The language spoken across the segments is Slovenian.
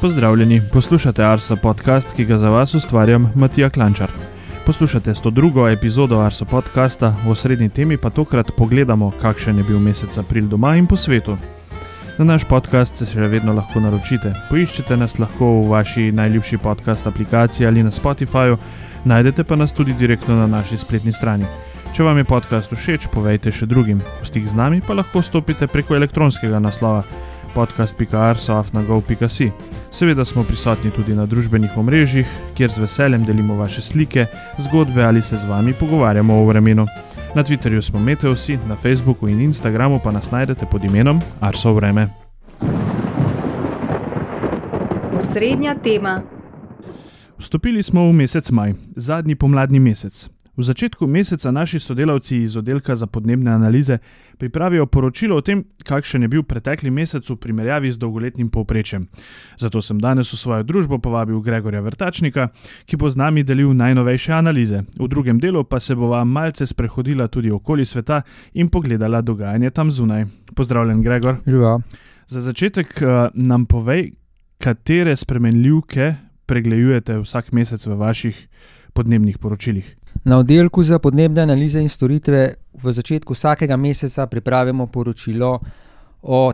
Pozdravljeni, poslušate Arso podcast, ki ga za vas ustvarjam Matija Klančar. Poslušate 102. epizodo Arso podcasta, v srednji temi pa tokrat pogledamo, kakšen je bil mesec april doma in po svetu. Na naš podcast se še vedno lahko naročite. Poiščite nas lahko v vaši najljubši podcast aplikaciji ali na Spotifyju, najdete pa nas tudi direktno na naši spletni strani. Če vam je podcast všeč, povejte še drugim. V stik z nami pa lahko stopite preko elektronskega naslova podcast.arsoafnago.si. Seveda smo prisotni tudi na družbenih omrežjih, kjer z veseljem delimo vaše slike, zgodbe ali se z vami pogovarjamo o vremenu. Na Twitterju smo Meteosi, na Facebooku in Instagramu pa nas najdete pod imenom Arso Vreme. Osrednja tema. Vstopili smo v mesec maj, zadnji pomladni mesec. V začetku meseca naši sodelavci iz oddelka za podnebne analize pripravijo poročilo o tem, kakšen je bil pretekli mesec v primerjavi z dolgoletnim povprečjem. Zato sem danes v svojo družbo povabil Gregorja Vrtačnika, ki bo z nami delil najnovejše analize. V drugem delu pa se bova malce sprehodila tudi okoli sveta in pogledala dogajanje tam zunaj. Pozdravljen, Gregor. Živa. Za začetek uh, nam povej, katere spremenljivke pregledujete vsak mesec v vaših podnebnih poročilih. Na oddelku za podnebne analize in storitve v začetku vsakega meseca pripravimo poročilo o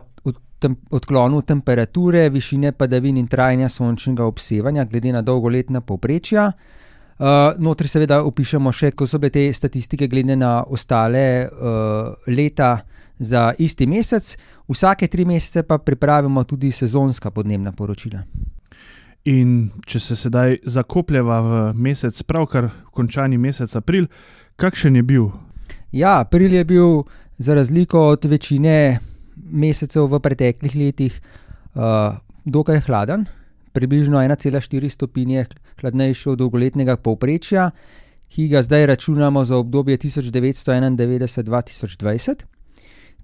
tem, odklonu temperature, višine padavin in trajanja sončnega obsevanja, glede na dolgoletna povprečja. Uh, notri seveda opišemo še, kako so bile te statistike, glede na ostale uh, leta za isti mesec. Vsake tri mesece pa pripravimo tudi sezonska podnebna poročila. In če se sedaj zakopljeva v mesec, pravkar končani mesec april, kakšen je bil? Ja, april je bil, za razliko od večine mesecev v preteklih letih, uh, dokaj hladen, približno 1,4 stopinje hladnejši od dolgoletnega povprečja, ki ga zdaj računamo za obdobje 1991-2020.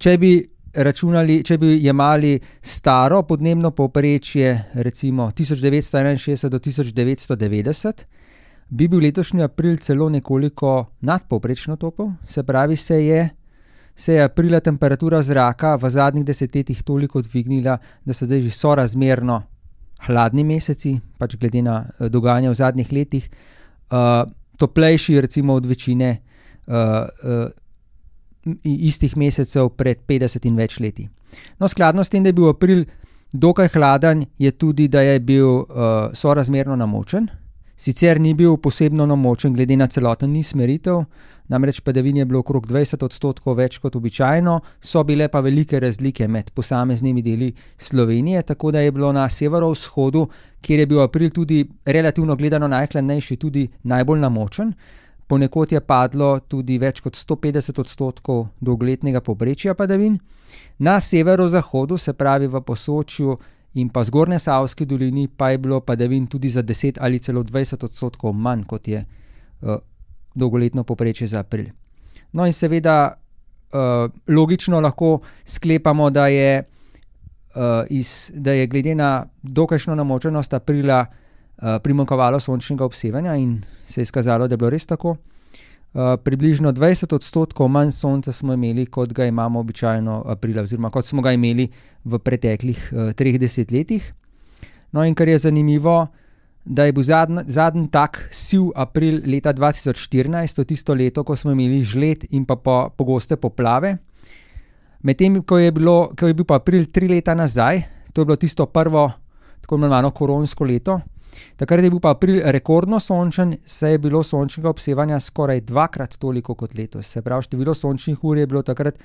Če bi računali, če bi jemali staro podnebno povprečje, recimo 1961 do 1990, bi bil letošnji april celo nekoliko nadpovprečno topel, se pravi, se je, se je aprila temperatura zraka v zadnjih desetletjih toliko dvignila, da so zdaj že sorazmerno hladni meseci, pač glede na eh, dogajanje v zadnjih letih, uh, toplejši, recimo od večine. Uh, uh, istih mesecev pred 50 in več leti. No, skladno s tem, da je bil april dokaj hladen, je tudi, da je bil uh, sorazmerno namočen. Sicer ni bil posebno namočen, glede na celoten niz meritev, namreč padavin je bilo okrog 20 odstotkov več kot običajno, so bile pa velike razlike med posameznimi deli Slovenije, tako da je bilo na severovzhodu, kjer je bil april tudi relativno gledano najhladnejši, tudi najbolj namočen. Ponekod je padlo tudi več kot 150 odstotkov dolgoletnega povprečja padavin, na severozahodu, se pravi v Posočju in pa zgornje Savski dolini, pa je bilo padavin tudi za 10 ali celo 20 odstotkov manj kot je uh, dolgoletno povprečje za april. No, in seveda uh, logično lahko sklepamo, da je, uh, iz, da je glede na dokajšno namočenost aprila. Eh, primankovalo sončnega obsevanja in se je izkazalo, da je bilo res tako. Uh, približno 20 odstotkov manj sonca smo imeli, kot ga imamo običajno aprila, oziroma kot smo ga imeli v preteklih uh, treh desetletjih. No, in kar je zanimivo, da je bil zadnji zadn tak siv april leta 2014, to tisto leto, ko smo imeli žled in pa po, pogoste poplave. Medtem ko, ko je bil pa april tri leta nazaj, to je bilo tisto prvo, tako imenovano koronsko leto, Takrat je bil pa april rekordno sončen, saj je bilo sončnega obsevanja skoraj dvakrat toliko kot letos. Se pravi, število sončnih ur je bilo takrat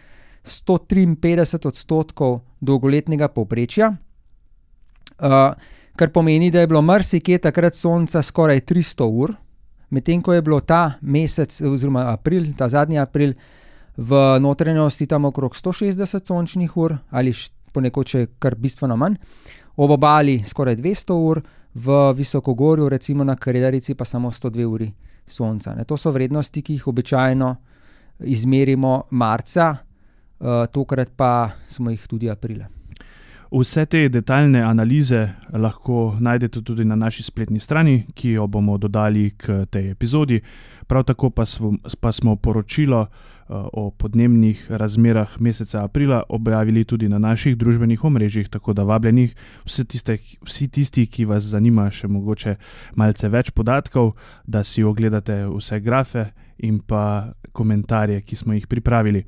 153 odstotkov dolgoletnega povprečja, uh, kar pomeni, da je bilo marsikje takrat sonca skoraj 300 ur, medtem ko je bilo ta mesec, oziroma april, ta zadnji april, v notranjosti tam okrog 160 sončnih ur ali ponekod še kar bistveno manj, ob obali skoraj 200 ur v Visokogorju, recimo na Karedarici, pa samo 102 uri sonca. Ne. To so vrednosti, ki jih običajno izmerimo marca, uh, tokrat pa smo jih tudi aprila. Vse te detaljne analize lahko najdete tudi na naši spletni strani, ki jo bomo dodali k tej epizodi. Prav tako pa smo, pa smo poročilo o podnebnih razmerah meseca aprila objavili tudi na naših družbenih omrežjih, tako da vabljeni vsi, tiste, vsi tisti, ki vas zanima še mogoče malce več podatkov, da si ogledate vse grafe in pa komentarje, ki smo jih pripravili.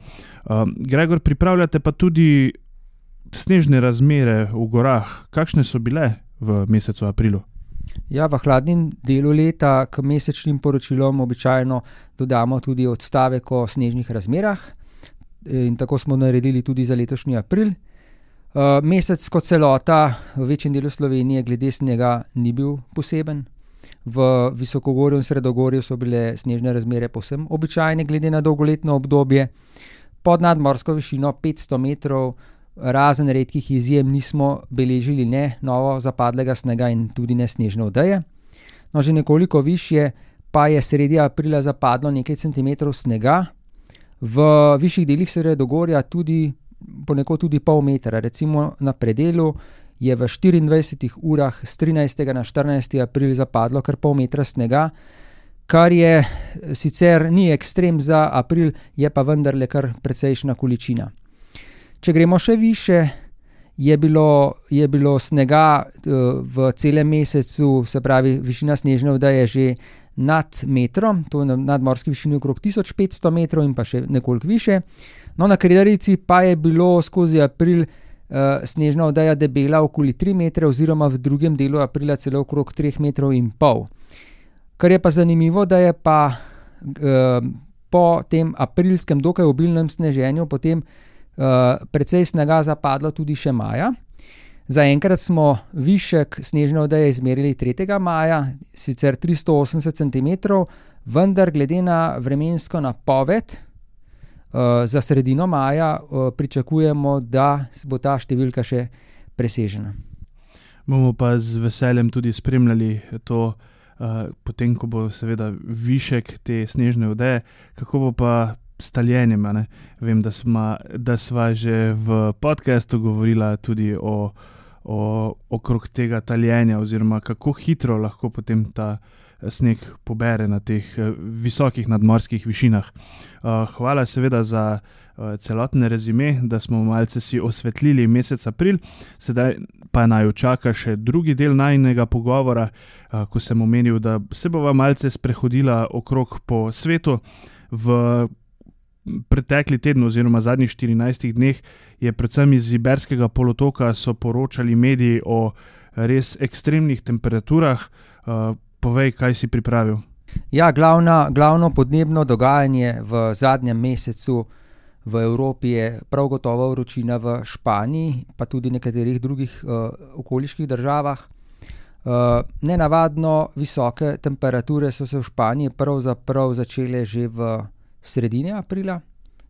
Gregor, pripravljate pa tudi snežne razmere v gorah, kakšne so bile v mesecu aprilu? Ja, v hladnem delu leta k mesečnim poročilom običajno dodamo tudi odstavek o snežnih razmerah, in tako smo naredili tudi za letošnji april. mesec kot celota v večjem delu Slovenije glede snega ni bil poseben. V visokogorju in sredogorju so bile snežne razmere povsem običajne glede na dolgoletno obdobje. Pod nadmorsko višino petsto metrov, razen redkih izjem, nismo beležili ne novozapadlega snega in tudi ne snežne odeje. No, že nekoliko višje pa je sredi aprila zapadlo nekaj centimetrov snega. V višjih delih sredogorja tudi ponekod tudi pol metra, recimo na predelu je v štiriindvajsetih urah s trinajstega na štirinajsti april zapadlo kar pol metra snega, kar je sicer ni ekstrem za april, je pa vendarle kar precejšnja količina. Če gremo še višje, je bilo, je bilo snega, v celem mesecu, se pravi, višina snežne odeje že nad metrom, to je na nadmorski višini okrog tisoč petsto metrov in pa še nekoliko višje. No, na Kredarici pa je bilo skozi april, snežna odeja debela okoli tri metre oziroma v drugem delu aprila celo okrog treh metrov in pol. Kar je pa zanimivo, da je pa, po tem aprilskem dokaj obilnem sneženju potem, precej snega zapadlo tudi še maja. Zaenkrat smo višek snežne odeje izmerili tretjega maja, sicer tristo osemdeset centimetrov, vendar glede na vremensko napoved, za sredino maja, pričakujemo, da bo ta številka še presežena. Bomo pa z veseljem tudi spremljali to, potem ko bo seveda višek te snežne odeje. Kako bo pa s taljenjem, a ne? Vem, da sva, da sva že v podcastu govorila tudi o, o okrog tega taljenja oziroma kako hitro lahko potem ta sneg pobere na teh, visokih nadmorskih višinah. hvala seveda za, celoten rezime, da smo malce si osvetlili mesec april, sedaj pa naju čaka še drugi del najinega pogovora, ko sem omenil, da se bova malce sprehodila okrog po svetu. V pretekli teden oziroma zadnjih štirinajstih dneh je predvsem iz Iberskega polotoka so poročali mediji o res ekstremnih temperaturah. povej, kaj si pripravil. Ja, glavna, glavno podnebno dogajanje v zadnjem mesecu v Evropi je prav gotovo vročina v Španiji pa tudi nekaterih drugih, okoliških državah. nenavadno visoke temperature so se v Španiji pravzaprav začele že v sredini aprila.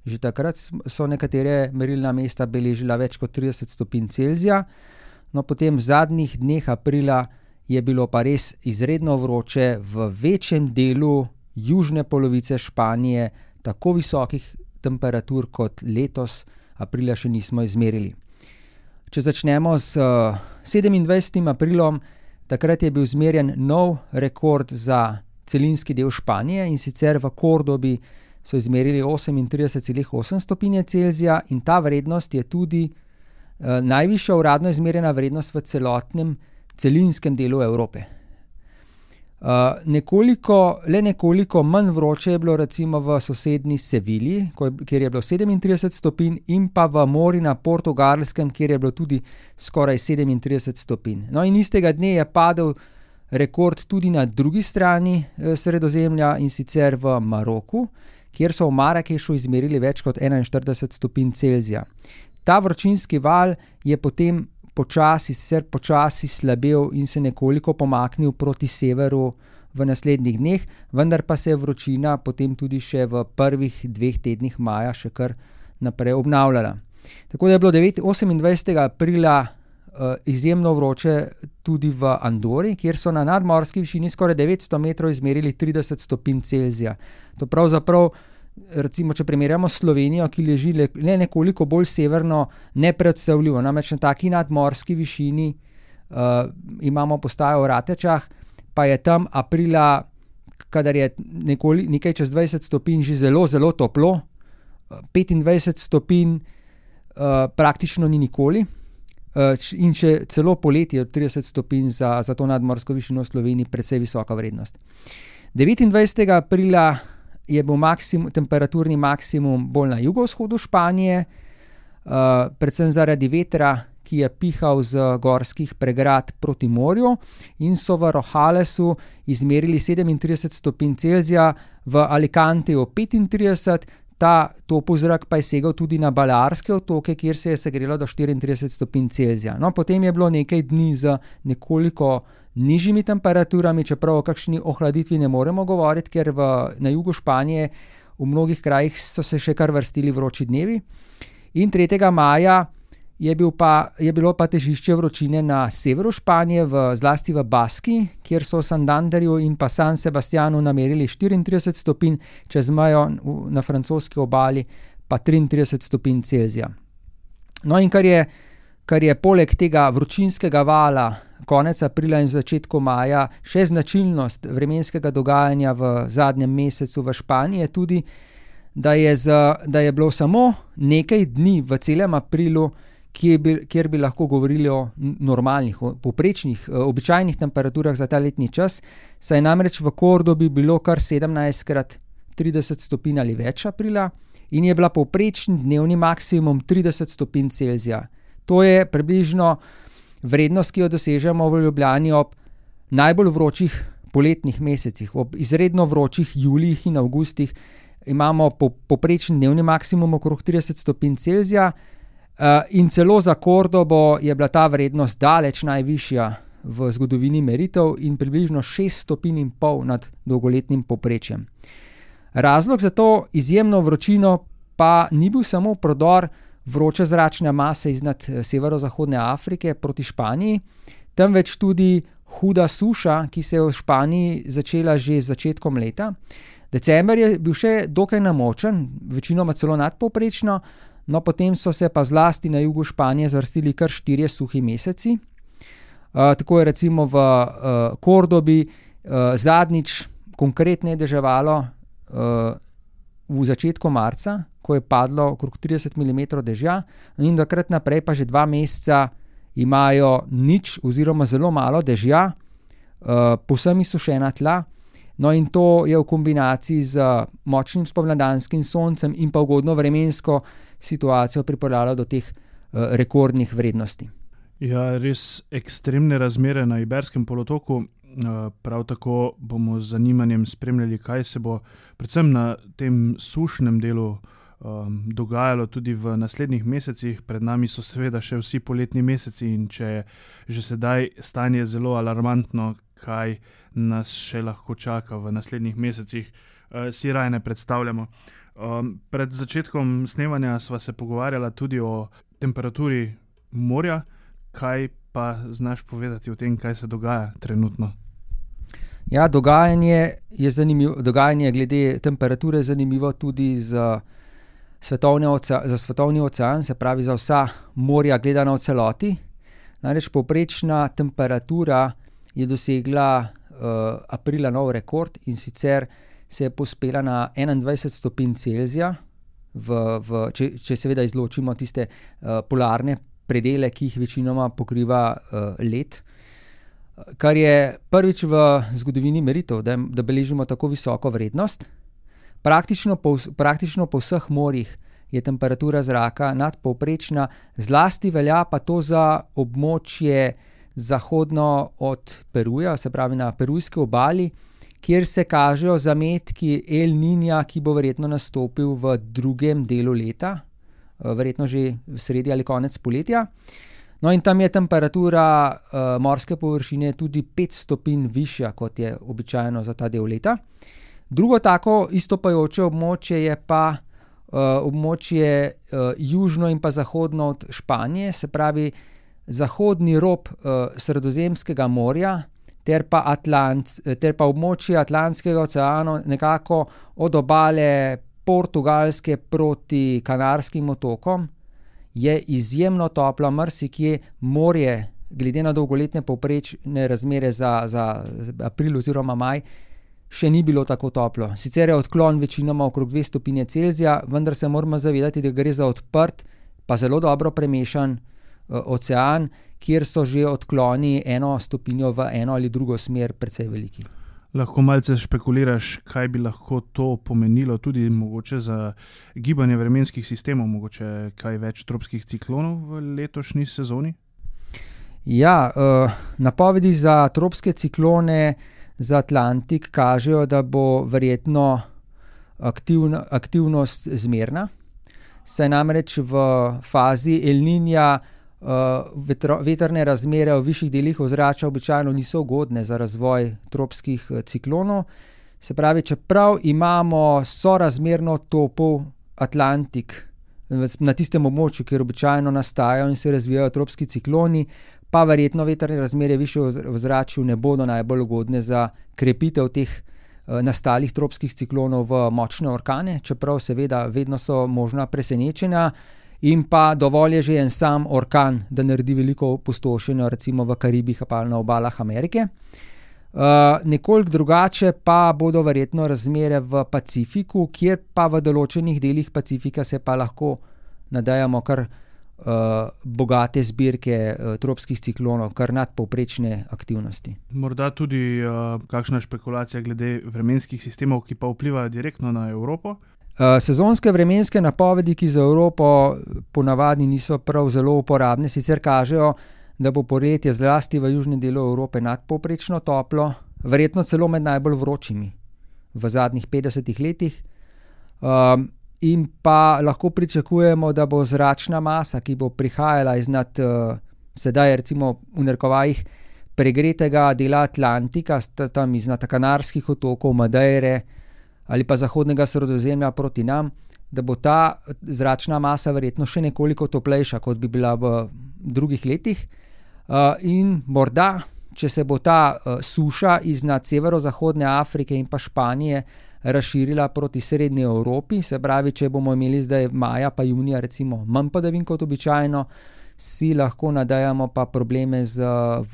Že takrat so nekatera merilna mesta beležila več kot trideset stopinj Celzija. No, potem v zadnjih dneh aprila je bilo pa res izredno vroče, v večjem delu južne polovice Španije tako visokih temperatur kot letos aprila še nismo izmerili. Če začnemo s sedemindvajsetim aprilom, takrat je bil izmerjen nov rekord za celinski del Španije, in sicer v Cordobi so izmerili osemintrideset celih osem stopinje Celzija in ta vrednost je tudi, najvišja uradno izmerjena vrednost v celotnem celinskem delu Evrope. nekoliko, le nekoliko manj vroče je bilo recimo v sosednji Sevilji, kjer je bilo sedemintrideset stopinj, in pa v Muri na Portugalskem, kjer je bilo tudi skoraj sedemintrideset stopinj. No, in istega dne je padel rekord tudi na drugi strani, Sredozemlja, in sicer v Maroku, kjer so v Marakešu izmerili več kot enainštirideset stopinj Celzija. Ta vročinski val je potem počasi, sicer počasi slabel in se nekoliko pomaknil proti severu v naslednjih dneh, vendar pa se je vročina potem tudi še v prvih dveh tednih maja še kar naprej obnavljala. Tako da je bilo osemindvajsetega aprila, izjemno vroče tudi v Andori, kjer so na nadmorski višini skoraj devetsto metrov izmerili trideset stopinj Celzija. To pravzaprav recimo, če primerjamo Slovenijo, ki leži le, le nekoliko bolj severno, nepredstavljivo. Namreč na taki nadmorski višini uh, imamo postajo v Ratečah, pa je tam aprila, kadar je nekoli, nekaj čez 20 stopinj, že zelo, zelo toplo, 25 stopinj uh, praktično ni nikoli. Uh, in če celo poletje od 30 stopinj za, za to nadmorsko višino v Sloveniji, precej visoka vrednost. 29. aprila je bil maksimum, temperaturni maksimum bolj na jugovzhodu Španije, uh, predvsem zaradi vetra, ki je pihal z gorskih pregrad proti morju, in so v Rohalesu izmerili 37 stopinj Celzija, v Alicanteju 35, ta topel zrak pa je segel tudi na Balearske otoke, kjer se je segrelo do 34 stopinj Celzija. No, potem je bilo nekaj dni z nekoliko nižjimi temperaturami, čeprav o kakšni ohladitvi ne moremo govoriti, ker v, na jugu Španije v mnogih krajih so se še kar vrstili vroči dnevi. In 3. maja je, bil pa, je bilo pa težišče vročine na severu Španije, v, zlasti v Baski, kjer so Sandanderju in pa San Sebastianu namerili 34 stopinj, čez mejo na francoski obali pa 33 stopinj Celzija. No, in kar je, kar je poleg tega vročinskega vala konec aprila in začetku maja še značilnost vremenskega dogajanja v zadnjem mesecu v Španiji, je tudi, da je, z, da je bilo samo nekaj dni v celem aprilu, kjer bi, kjer bi lahko govorili o normalnih, poprečnih, običajnih temperaturah za ta letni čas, saj namreč v Kordobi bilo kar 17 krat 30 stopinj ali več aprila in je bila povprečni dnevni maksimum 30 stopinj Celzija. To je približno vrednost, ki jo dosežemo v Ljubljani ob najbolj vročih poletnih mesecih, ob izredno vročih julijih in avgustih, imamo po, poprečen dnevni maksimum okrog 30 stopinj Celzija, in celo za Kordobo je bila ta vrednost daleč najvišja v zgodovini meritev in približno 6 stopinj in pol nad dolgoletnim poprečjem. Razlog za to izjemno vročino pa ni bil samo prodor vroče zračne mase iznad eh, severozahodne Afrike proti Španiji, temveč tudi huda suša, ki se je v Španiji začela že z začetkom leta. December je bil še dokaj namočen, večinoma celo nadpoprečno, no potem so se pa zlasti na jugu Španije zvrstili kar štirje suhi meseci. Uh, tako je recimo v uh, Kordobi uh, zadnjič konkretno deževalo uh, v začetku marca, ko je padlo okrog 30 mm dežja, in takrat naprej pa že dva meseca imajo nič oziroma zelo malo dežja, uh, povsem izsušena tla. No, in to je v kombinaciji z močnim spomladanskim soncem in pa ugodno vremensko situacijo pripeljalo do teh uh, rekordnih vrednosti. Ja, res ekstremne razmere na Iberskem polotoku. Prav tako bomo z zanimanjem spremljali, kaj se bo predvsem na tem sušnem delu um, dogajalo tudi v naslednjih mesecih. Pred nami so seveda še vsi poletni meseci in če je že sedaj stanje zelo alarmantno, kaj nas še lahko čaka v naslednjih mesecih, uh, si raje ne predstavljamo. Um, pred začetkom snemanja sva se pogovarjala tudi o temperaturi morja, kaj pa znaš povedati o tem, kaj se dogaja trenutno. Ja, dogajanje je zanimivo. Dogajanje glede temperature je zanimivo tudi za svetovni, oce, za svetovni ocean, se pravi za vsa morja, gledano v celoti. Namreč povprečna temperatura je dosegla uh, aprila nov rekord in sicer se je pospela na 21 stopinj Celzija, v, v, če, če seveda izločimo tiste uh, polarne predele, ki jih večinoma pokriva uh, led. Kar je prvič v zgodovini meritev, da, da beležimo tako visoko vrednost. Praktično po, praktično po vseh morjih je temperatura zraka nadpovprečna, zlasti velja pa to za območje zahodno od Peruja, se pravi na perujski obali, kjer se kažejo zametki El Ninja, ki bo verjetno nastopil v drugem delu leta, eh, verjetno že sredi ali konec poletja. No, in tam je temperatura uh, morske površine tudi 5 stopinj višja, kot je običajno za ta del leta. Drugo tako istopajoče območje je pa uh, območje uh, južno in pa zahodno od Španije, se pravi zahodni rob uh, Sredozemskega morja. Ter pa, ter pa območje Atlantskega oceana, nekako od obale Portugalske proti Kanarskim otokom je izjemno toplo, marsikje morje, glede na dolgoletne povprečne razmere za, za april oziroma maj, še ni bilo tako toplo. Sicer je odklon večinoma okrog 2 stopinje Celzija, vendar se moramo zavedati, da gre za odprt, pa zelo dobro premešan ocean, kjer so že odkloni eno stopinjo v eno ali drugo smer precej veliki. Lahko malce špekuliraš, kaj bi lahko to pomenilo tudi za gibanje vremenskih sistemov, mogoče kaj več tropskih ciklonov v letošnji sezoni? Ja, uh, napovedi za tropske ciklone za Atlantik kažejo, da bo verjetno aktivno, aktivnost zmerna. Saj namreč v fazi Elninja uh, vetro, veterne razmere v višjih delih ozračja običajno niso ugodne za razvoj tropskih eh, ciklonov. Se pravi, čeprav imamo sorazmerno topov Atlantik na tistem območju, kjer običajno nastajajo in se razvijajo tropski cikloni, pa verjetno veterne razmere više v zraku ne bodo najbolj ugodne za krepitev teh uh, nastalih tropskih ciklonov v močne orkane, čeprav seveda vedno so možna presenečenja. In pa dovolj je že en sam orkan, da naredi veliko opustošenja, recimo v Karibih ali na obalah Amerike. Uh, nekoliko drugače pa bodo verjetno razmere v Pacifiku, kjer pa v določenih delih Pacifika se pa lahko nadejamo kar uh, bogate zbirke uh, tropskih ciklonov, kar nadpovprečne aktivnosti. Morda tudi uh, kakšna špekulacija glede vremenskih sistemov, ki pa vplivajo direktno na Evropo. Uh, sezonske vremenske napovedi, ki za Evropo ponavadi niso prav zelo uporabne, sicer kažejo, da bo poletje zlasti v južnem delu Evrope nadpovprečno toplo, verjetno celo med najbolj vročimi v zadnjih 50 letih. Um, in pa lahko pričakujemo, da bo zračna masa, ki bo prihajala iznad uh, sedaj, recimo v narkovajih, pregretega dela Atlantika, tam iznad Kanarskih otokov, Madeire ali pa zahodnega sredozemlja proti nam, da bo ta zračna masa verjetno še nekoliko toplejša, kot bi bila v drugih letih. Uh, in morda, če se bo ta uh, suša iznad severozahodne Afrike in pa Španije razširila proti srednji Evropi, se pravi, če bomo imeli zdaj maja, pa junija, recimo manj padavin kot običajno, si lahko nadajamo pa probleme z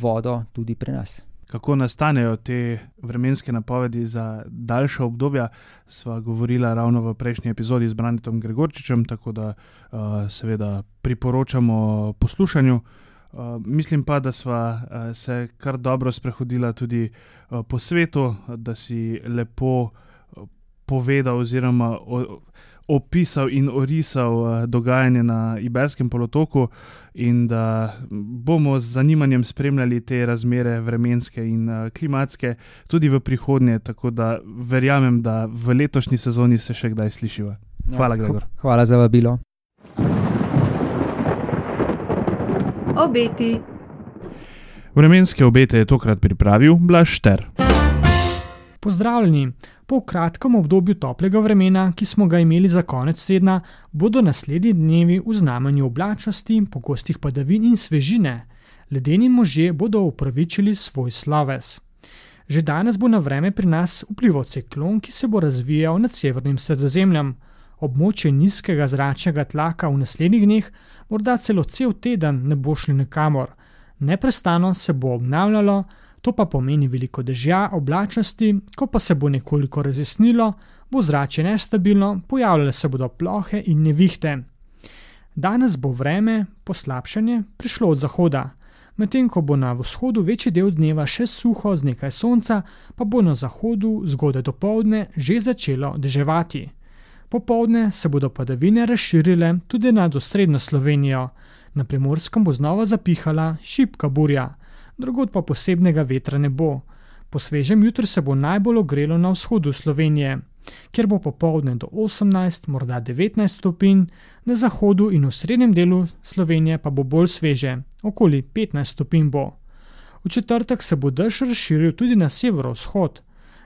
vodo tudi pri nas. Kako nastanejo te vremenske napovedi za daljša obdobja, sva govorila ravno v prejšnji epizodi z Branitom Gregorčičem, tako da uh, seveda priporočamo poslušanju. Uh, mislim pa, da sva uh, se kar dobro sprehodila tudi uh, po svetu, da si lepo povedal, oziroma o, opisal in orisal uh, dogajanje na Iberskem polotoku, in da bomo z zanimanjem spremljali te razmere, vremenske in uh, klimatske, tudi v prihodnje. Tako da verjamem, da v letošnji sezoni se še kdaj slišiva. Ja, hvala, ja, Gregor. Hvala za vabilo. Obeti. Vremenske obete je tokrat pripravil Blašter. Pozdravljeni! Po kratkem obdobju toplega vremena, ki smo ga imeli za konec tedna, bodo naslednji dnevi v znamenju oblačnosti, pogostih padavin in svežine. Ledeni možje bodo upravičili svoj sloves. Že danes bo na vreme pri nas vplival ciklon, ki se bo razvijal nad severnim sredozemljem. Območje nizkega zračnega tlaka v naslednjih dneh, morda celo cel teden, ne bo šlo nikamor. Neprestano se bo obnavljalo, To pa pomeni veliko dežja, oblačnosti, ko pa se bo nekoliko razjasnilo, bo zrače nestabilno, pojavljale se bodo plohe in nevihte. Danes bo vreme, poslabšanje, prišlo od zahoda. Medtem ko bo na vzhodu večji del dneva še suho z nekaj sonca, pa bo na zahodu zgodaj do povdne že začelo deževati. Popovdne se bodo padavine razširile tudi nad osrednjo Slovenijo, na primorskem bo znova zapihala šipka burja drugod pa posebnega vetra ne bo. Po svežem jutru se bo najbolj ogrelo na vzhodu Slovenije, kjer bo popovdne do 18, morda 19 stopinj, na zahodu in v srednjem delu Slovenije pa bo bolj sveže, okoli 15 stopinj bo. V četrtek se bo dež razširil tudi na severovzhod.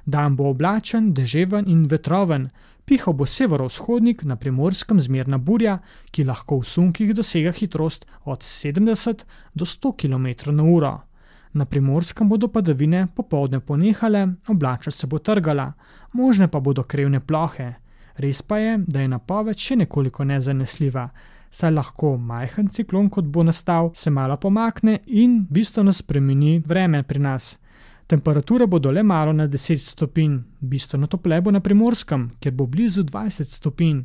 Dan bo oblačen, deževen in vetroven, pihal bo severovzhodnik na primorskem zmerna burja, ki lahko v sunkih dosega hitrost od 70 do 100 km/h. Primorskem bodo padavine popovdne ponehale, oblača se bo trgala, možne pa bodo krevne plohe. Res pa je, da je napoved še nekoliko nezanesljiva, saj lahko majhen ciklon, kot bo nastal, se malo pomakne in bistveno spremeni vreme pri nas. Temperature bodo le malo na 10 stopinj, bistveno topleje bo na primorskem, kjer bo blizu 20 stopinj.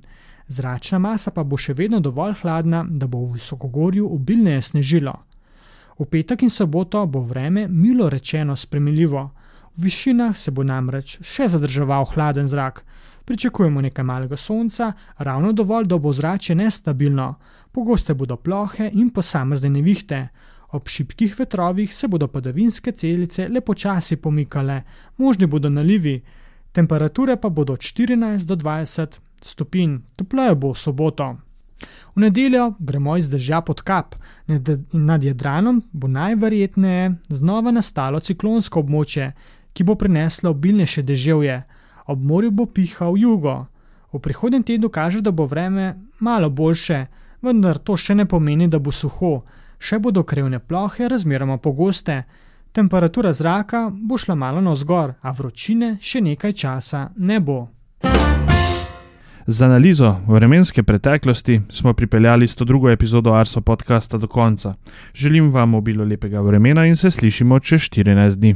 Zračna masa pa bo še vedno dovolj hladna, da bo v visokogorju obilneje snežilo. V petek in soboto bo vreme milo rečeno spremljivo. V višinah se bo namreč še zadrževal hladen zrak. Pričakujemo nekaj malega sonca, ravno dovolj, da bo zrače nestabilno. Pogoste bodo plohe in posamezne nevihte. Ob šibkih vetrovih se bodo padavinske celice le počasi pomikale, možni bodo nalivi, temperature pa bodo od 14 do 20 stopinj, topleje bo v soboto. V nedeljo gremo iz dežja pod kap in nad Jadranom bo najverjetneje znova nastalo ciklonsko območje, ki bo prineslo obilnejše deževje, ob morju bo pihal jugo. V prihodnjem tednu kaže, da bo vreme malo boljše, vendar to še ne pomeni, da bo suho, še bodo krevne plohe razmeroma pogoste. Temperatura zraka bo šla malo navzgor, a vročine še nekaj časa ne bo. Z analizo vremenske preteklosti smo pripeljali 102. epizodo Arso podcasta do konca. Želim vam obilo lepega vremena in se slišimo čez 14 dni.